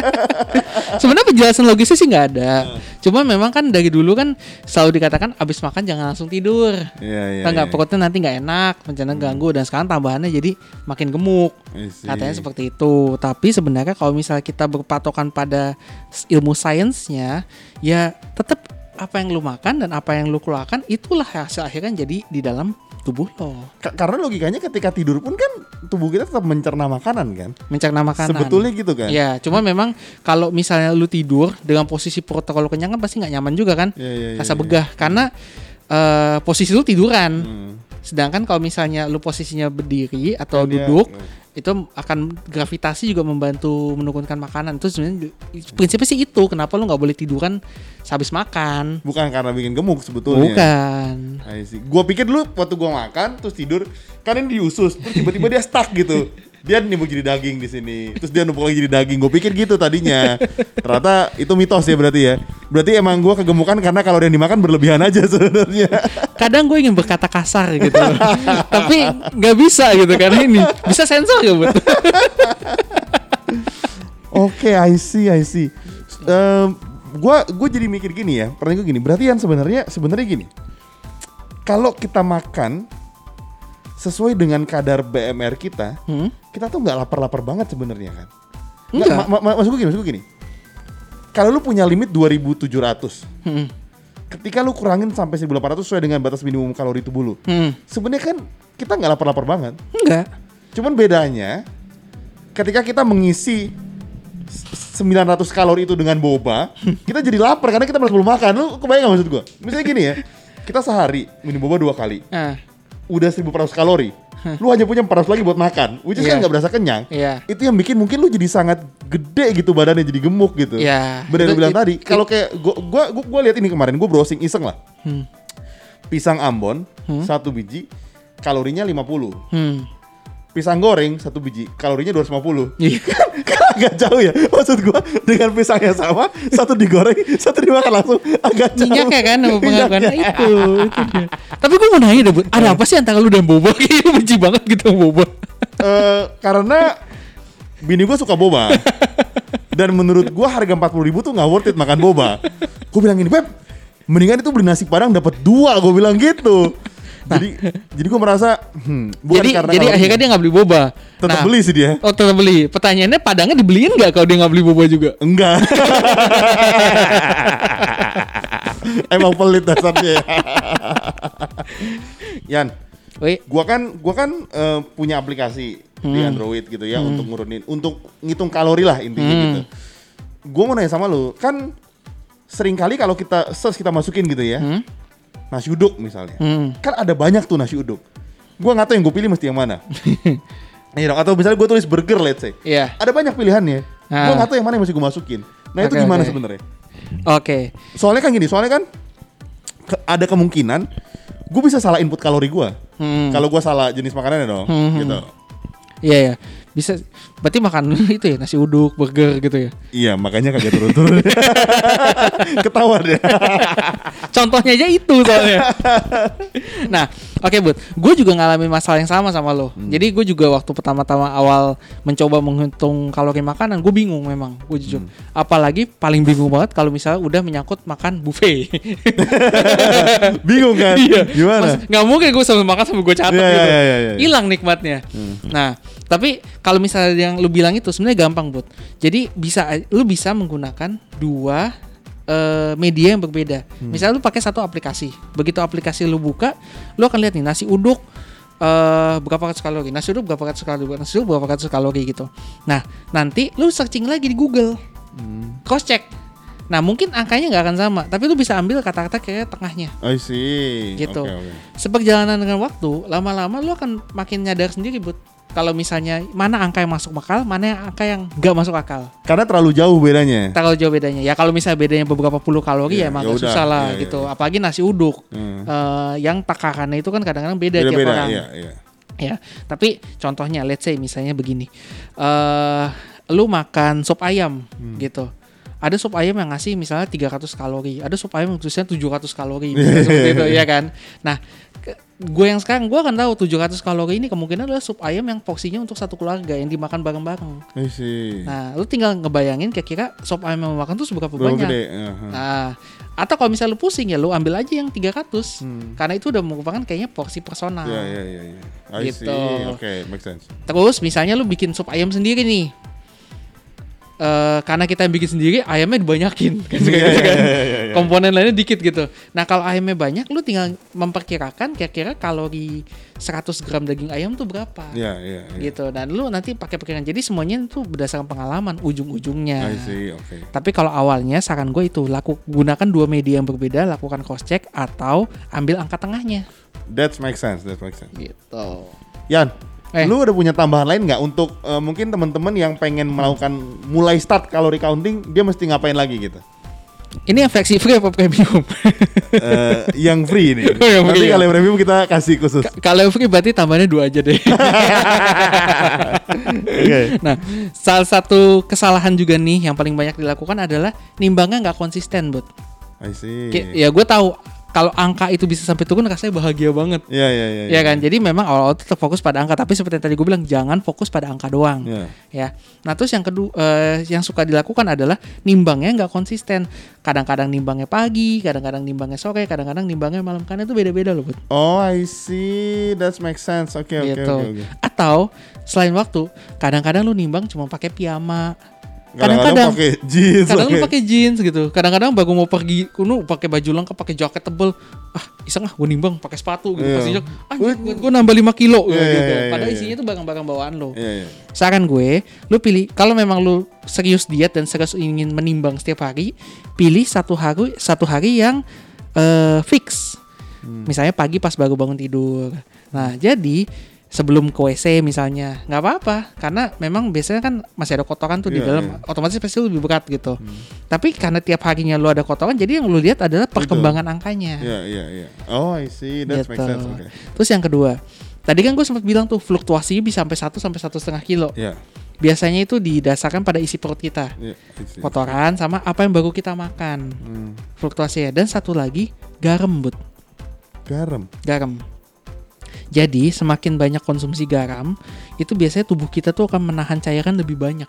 [LAUGHS] Sebenarnya penjelasan logisnya sih nggak ada. Cuma memang kan dari dulu kan selalu dikatakan abis makan jangan langsung tidur. Iya, iya. Kan nggak iya. perutnya nanti nggak enak, rencana ganggu dan sekarang tambahannya jadi makin gemuk. Katanya seperti itu. Tapi sebenarnya kalau misalnya kita berpatokan pada ilmu sainsnya, ya tetap apa yang lu makan dan apa yang lu keluarkan itulah hasil akhirnya jadi di dalam tubuh lo. Ka- karena logikanya ketika tidur pun kan tubuh kita tetap mencerna makanan kan. Mencerna makanan. Sebetulnya gitu kan. Ya, cuma memang kalau misalnya lu tidur dengan posisi perut terlalu kenyang kan pasti nggak nyaman juga kan, Iya, iya, iya, rasa iya. begah karena eh, posisi lu tiduran. Hmm. Sedangkan kalau misalnya lu posisinya berdiri atau Kan dia- duduk, itu akan gravitasi juga membantu menurunkan makanan. Itu sebenarnya prinsipnya sih itu. Kenapa lu nggak boleh tiduran sehabis makan? Bukan karena bikin gemuk sebetulnya. Bukan. Gua pikir dulu waktu gua makan terus tidur kan ini diusus terus tiba-tiba dia stuck gitu. [LAUGHS] Dia numpuk jadi daging di sini. Terus dia numpuk lagi jadi daging. Gue pikir gitu tadinya. Ternyata itu mitos ya berarti ya. Berarti emang gua kegemukan karena kalau yang dimakan berlebihan aja [LAUGHS] sebenarnya. Kadang gue ingin berkata kasar gitu, tapi nggak bisa gitu karena ini bisa sensor ya buat. Oke, I see, I see. Em, gua gue jadi mikir gini ya. Pertanyaan gue gini. Berarti yang sebenarnya sebenarnya gini. Kalau kita makan sesuai dengan kadar BMR kita, Hmm? kita tuh nggak lapar-lapar banget sebenarnya kan. Nggak, Enggak. ma- ma- ma- maksud gue gini, maksud gue gini. Kalau lu punya limit 2700, Hmm. ketika lu kurangin sampai 1800 sesuai dengan batas minimum kalori tubuh lu. Hmm. Sebenarnya kan kita nggak lapar-lapar banget. Enggak. Cuman bedanya ketika kita mengisi s- 900 kalori itu dengan boba, [LAUGHS] kita jadi lapar karena kita belum makan. Lu kebayang gak maksud gua? Misalnya gini ya, kita sehari minum boba dua kali, Ah, udah 1400 kalori. Lu hanya punya 400 lagi buat makan, which is Iya. kan nggak berasa kenyang. Iya. Itu yang bikin mungkin lu jadi sangat gede gitu badannya jadi gemuk gitu. Iya. Lu Itu- bilang it- tadi, kalau kayak gua gua gua, gua lihat ini kemarin, gua browsing iseng lah. Hmm. Pisang Ambon satu biji kalorinya 50. Hmm. Pisang goreng satu biji kalorinya 250. Iya. [LAUGHS] kan agak jauh ya maksud gua dengan pisang yang sama satu digoreng satu dimakan langsung agak jauh Minyaknya kan sama pengakuan Minyaknya. itu, itu dia. Tapi gue mau nanya deh, Bud, ada apa sih antara lu dan boba? [LAUGHS] Kayaknya benci banget gitu boba. Eh, karena bini gua suka boba [LAUGHS] dan menurut gua harga 40.000 ribu tuh nggak worth it makan boba gua bilang gini beb mendingan itu beli nasi padang dapat dua gua bilang gitu jadi jadi gua merasa hmm, bukan jadi karena jadi akhirnya dia nggak beli boba. tetap Nah, beli sih dia Oh tetap beli. Pertanyaannya padangnya dibeliin nggak kalau dia nggak beli boba juga? Enggak. [LAUGHS] Emang pelit dasarnya. ya. Yan, gua kan gua kan eh, punya aplikasi di Hmm. Android gitu ya untuk ngurunin untuk ngitung kalori lah intinya Hmm. gitu. Gua mau nanya sama lu, kan sering kali kalau kita search kita masukin gitu ya. Hmm. Nasi uduk misalnya. Hmm. Kan ada banyak tuh nasi uduk. Gua nggak tahu yang gue pilih mesti yang mana. [LAUGHS] Iya dong, atau misalnya gue tulis burger let's say. Iya. Ada banyak pilihannya. Ah. Gua nggak tahu yang mana yang mesti gue masukin. Nah, itu Oke, gimana oke. sebenarnya? Oke. Soalnya kan gini, soalnya kan ke- ada kemungkinan gue bisa salah input kalori gue. Hmm. Kalau gue salah jenis makanannya dong, Hmm, gitu. Iya ya. Bisa berarti makan [LAUGHS] itu ya nasi uduk, burger gitu ya. Iya, makanya kagak turun-turun. [LAUGHS] Ketawa deh. [LAUGHS] Contohnya aja itu soalnya. nah, oke Bud, gue juga ngalamin masalah yang sama sama lo. Hmm. Jadi gue juga waktu pertama-tama awal mencoba menghitung kalori makanan, gue bingung memang, gue jujur. Hmm. Apalagi paling bingung banget kalau misalnya udah menyangkut makan buffet. Bingung kan? Iya. Gimana? Mas, nggak mungkin gue sambil makan sambil gue catat Iya, gitu. iya, iya, iya, iya. Hilang nikmatnya. Nah, tapi kalau misalnya yang lu bilang itu sebenarnya gampang, Bud. Jadi bisa lu bisa menggunakan dua eh, media yang berbeda. Hmm. Misalnya lu pakai satu aplikasi. Begitu aplikasi lu buka, lu akan lihat nih nasi uduk eh berapa ratus kalori, nasi uduk berapa ratus kalori, nasi uduk berapa ratus kalori gitu. Nah, nanti lu searching lagi di Google, Hmm. cross check. Nah, mungkin angkanya nggak akan sama, tapi lu bisa ambil kata-kata kayak tengahnya I see. gitu. Oke, oke. Seperjalanan dengan waktu, lama-lama lu akan makin nyadar sendiri, Bud. Kalau misalnya mana angka yang masuk akal, mana yang angka yang nggak masuk akal. Karena terlalu jauh bedanya. Kalau jauh bedanya. Ya kalau misalnya bedanya beberapa puluh kalori Iya, ya emang ya agak udah. susah lah Iya, iya, gitu. iya. Apalagi nasi uduk. Hmm. Eh, yang takarannya itu kan kadang-kadang beda, tiap Beda-beda, orang. iya, iya. Ya, tapi contohnya let's say misalnya begini. Eh lu makan sop ayam Hmm. gitu. Ada sop ayam yang ngasih misalnya 300 kalori, ada sop ayam yang tulisnya 700 kalori [LAUGHS] misalnya seperti itu ya kan. Nah, gue yang sekarang gue akan tahu 700 kalori ini kemungkinan adalah sup ayam yang porsinya untuk satu keluarga yang dimakan bareng-bareng. Nah, lu tinggal ngebayangin kira-kira sop ayam yang makan tuh seberapa Berapa banyak. gede? Aha. Nah, atau kalau misalnya lu pusing ya lu ambil aja yang 300. Hmm. Karena itu udah merupakan kayaknya porsi personal. Iya, iya, iya, Gitu. Oke, make sense. Terus misalnya lu bikin sup ayam sendiri nih. Eh, karena kita yang bikin sendiri ayamnya dibanyakin kan, [LAUGHS] gitu iya, kan. iya, iya, iya. komponen lainnya dikit gitu nah kalau ayamnya banyak lu tinggal memperkirakan kira-kira kalori 100 gram daging ayam tuh berapa Iya, iya, iya. gitu dan lu nanti pakai perkiraan jadi semuanya itu berdasarkan pengalaman ujung-ujungnya oke. tapi kalau awalnya saran gue itu laku gunakan dua media yang berbeda lakukan cross check atau ambil angka tengahnya That make sense, that make sense. gitu Yan, Eh. lu udah punya tambahan lain nggak untuk eh, mungkin teman-teman yang pengen melakukan mulai start kalori counting, dia mesti ngapain lagi gitu? ini yang versi free apa premium Eh, yang free ini. [LAUGHS] Oh, yang Nanti free, ya. kalau yang premium kita kasih khusus. Kalau free berarti tambahnya dua aja deh. [LAUGHS] Oke. nah, salah satu kesalahan juga nih yang paling banyak dilakukan adalah nimbangnya nggak konsisten, buat. I see. Ya gue tahu kalau angka itu bisa sampai turun rasanya bahagia banget. Iya, iya, iya. Ya kan, jadi memang awal-awal tetap fokus pada angka, tapi seperti yang tadi gue bilang jangan fokus pada angka doang. Iya. Ya, nah terus yang kedua, eh, yang suka dilakukan adalah nimbangnya nggak konsisten. Kadang-kadang nimbangnya pagi, kadang-kadang nimbangnya sore, kadang-kadang nimbangnya malam. Karena itu beda-beda loh, Bud. Oh, I see. That makes sense. Oke, oke, gitu. oke, oke. Atau selain waktu, kadang-kadang lu nimbang cuma pakai piyama. Kadang-kadang pakai [LAUGHS] jeans. kadang pakai jeans gitu. Kadang-kadang baru mau pergi kuno pakai baju lengkap, pakai jaket tebel. Ah, iseng ah gue nimbang pakai sepatu gitu. Iya. Pas ah gue nambah 5 kilo Iya, gitu. iya, iya, Padahal iya. isinya tuh barang-barang bawaan lo. Iya, iya. Saran gue, lu pilih kalau memang lu serius diet dan serius ingin menimbang setiap hari, pilih satu hari satu hari yang eh, fix. Hmm. Misalnya pagi pas baru bangun tidur. Nah, jadi sebelum ke WC misalnya nggak apa-apa karena memang biasanya kan masih ada kotoran tuh di Iya, dalam iya. otomatis pasti lebih berat gitu. Tapi karena tiap harinya lu ada kotoran jadi yang lu lihat adalah perkembangan angkanya. Iya, iya, iya. Oh, I see. That Gitu. makes sense. Oke. Terus yang kedua, tadi kan gue sempat bilang tuh fluktuasi bisa sampai 1 sampai satu setengah kilo. Iya. Biasanya itu didasarkan pada isi perut kita, Iya, I see. kotoran sama apa yang baru kita makan, Hmm. fluktuasinya. Dan satu lagi garam, bud, Garam. garam. Jadi semakin banyak konsumsi garam, itu biasanya tubuh kita tuh akan menahan cairan lebih banyak.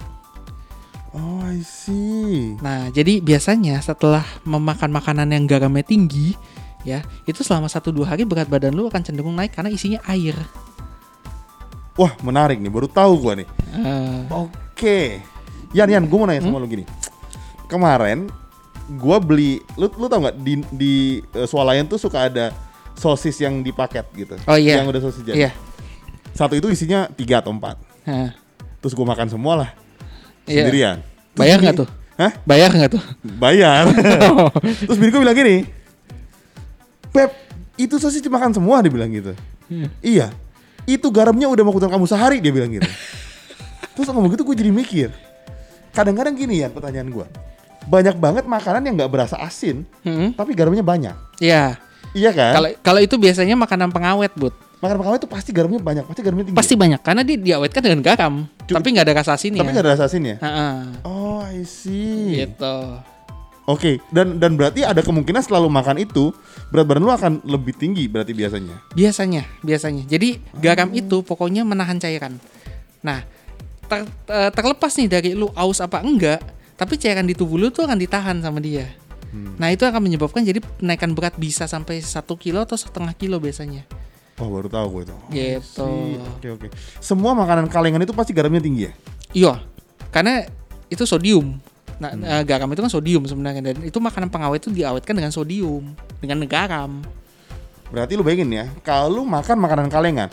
Oh, I see. Nah, jadi biasanya setelah memakan makanan yang garamnya tinggi, ya itu selama satu dua hari berat badan lu akan cenderung naik karena isinya air. Wah, menarik nih. Baru tahu gua nih. Eh, Oke. Yan, Yan, gue mau nanya sama lu gini. Kemarin gua beli, lu lu tau nggak di di eh, swalayan tuh suka ada sosis yang di paket gitu. Oh, iya. Yang udah sosis jadi. iya. Satu itu isinya tiga atau empat. Nah, Terus gua makan semua lah iya. sendirian. Terus Bayar nggak tuh? Hah? Bayar nggak tuh? Bayar. [LAUGHS] Terus bini gue bilang gini, Pep, itu sosis dimakan semua dia bilang gitu. Iya. Itu garamnya udah mau kamu sehari dia bilang gitu. Terus ngomong gitu gue jadi mikir. Kadang-kadang gini ya pertanyaan gue. Banyak banget makanan yang nggak berasa asin, Hmm, tapi garamnya banyak. Iya. Iya kan? Kalau kalau itu biasanya makanan pengawet, Bud. Makanan pengawet itu pasti garamnya banyak, pasti garamnya tinggi. Pasti banyak karena dia diawetkan dengan garam, Cu- tapi nggak ada rasa asinnya. Tapi nggak ada rasa asinnya. Heeh. Oh, I see. Gitu. Oke, dan dan berarti ada kemungkinan selalu makan itu berat badan lu akan lebih tinggi berarti biasanya. Biasanya, biasanya. Jadi garam itu pokoknya menahan cairan. Nah, ter- ter- terlepas nih dari lu aus apa enggak, tapi cairan di tubuh lu tuh akan ditahan sama dia. Nah, itu akan menyebabkan jadi kenaikan berat bisa sampai satu kilo atau setengah kilo biasanya. Oh baru tahu gue itu. Gitu. Oke oke. Semua makanan kalengan itu pasti garamnya tinggi ya? Iya, karena itu sodium. Nah, eh, garam itu kan sodium sebenarnya dan itu makanan pengawet itu diawetkan dengan sodium, dengan garam. Berarti lu bayangin ya, kalau lu makan makanan kalengan,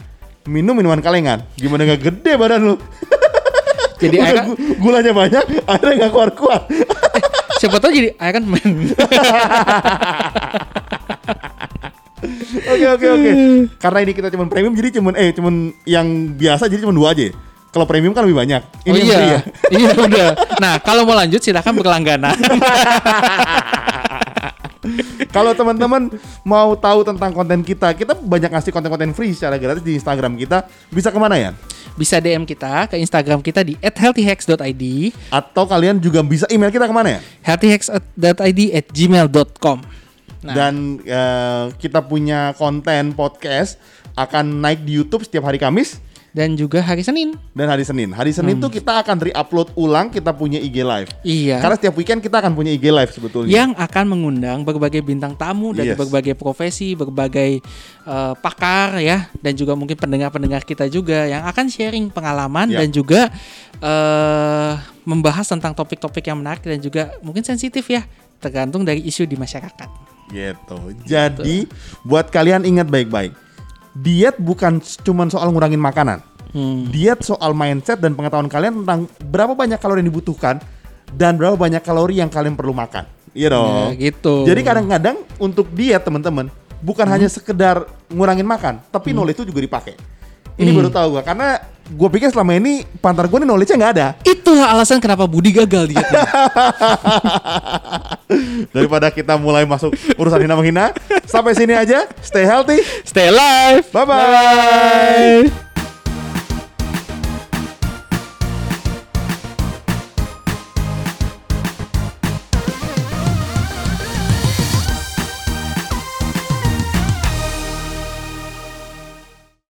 minum minuman kalengan, gimana nggak gede badan lu? Jadi [LAUGHS] Udah gu- gulanya banyak, akhirnya nggak kuat-kuat. [LAUGHS] siapa tahu jadi Iron Man. Oke oke oke. Karena ini kita cuman premium, jadi cuman eh cuman yang biasa jadi cuma dua aja. Kalau premium kan lebih banyak. Ini oh iya, ya. iya udah. Nah kalau mau lanjut silahkan berlangganan. [LAUGHS] [LAUGHS] Kalau teman-teman mau tahu tentang konten kita, kita banyak ngasih konten-konten free secara gratis di Instagram kita. Bisa ke mana ya? Bisa DM kita ke Instagram kita di @healthyhacks.id, Atau kalian juga bisa email kita ke mana ya? healthyhacks.id at gmail.com. Nah, Dan eh, kita punya konten podcast akan naik di YouTube setiap hari Kamis dan juga hari Senin. dan hari Senin. Hari Senin tuh kita akan re-upload ulang kita punya IG live. Iya. Karena setiap weekend kita akan punya IG live sebetulnya. yang akan mengundang berbagai bintang tamu dari Yes. berbagai profesi, berbagai eh, pakar ya, dan juga mungkin pendengar-pendengar kita juga yang akan sharing pengalaman Ya. dan juga eh, membahas tentang topik-topik yang menarik dan juga mungkin sensitif ya, tergantung dari isu di masyarakat. Gitu. Jadi buat kalian ingat baik-baik. Diet bukan cuma soal ngurangin makanan. Hmm. Diet soal mindset dan pengetahuan kalian tentang berapa banyak kalori yang dibutuhkan dan berapa banyak kalori yang kalian perlu makan. Iya dong. Ya, gitu. Jadi kadang-kadang untuk diet teman-teman bukan hanya sekedar ngurangin makan, tapi knowledge itu juga dipakai. Ini baru tahu gua karena gue pikir selama ini pantar gue nih knowledge-nya nggak ada. Itulah alasan kenapa Budi gagal dietnya. [LAUGHS] Daripada kita mulai masuk urusan hina menghina, sampai sini aja. Stay healthy. Stay alive. Bye bye.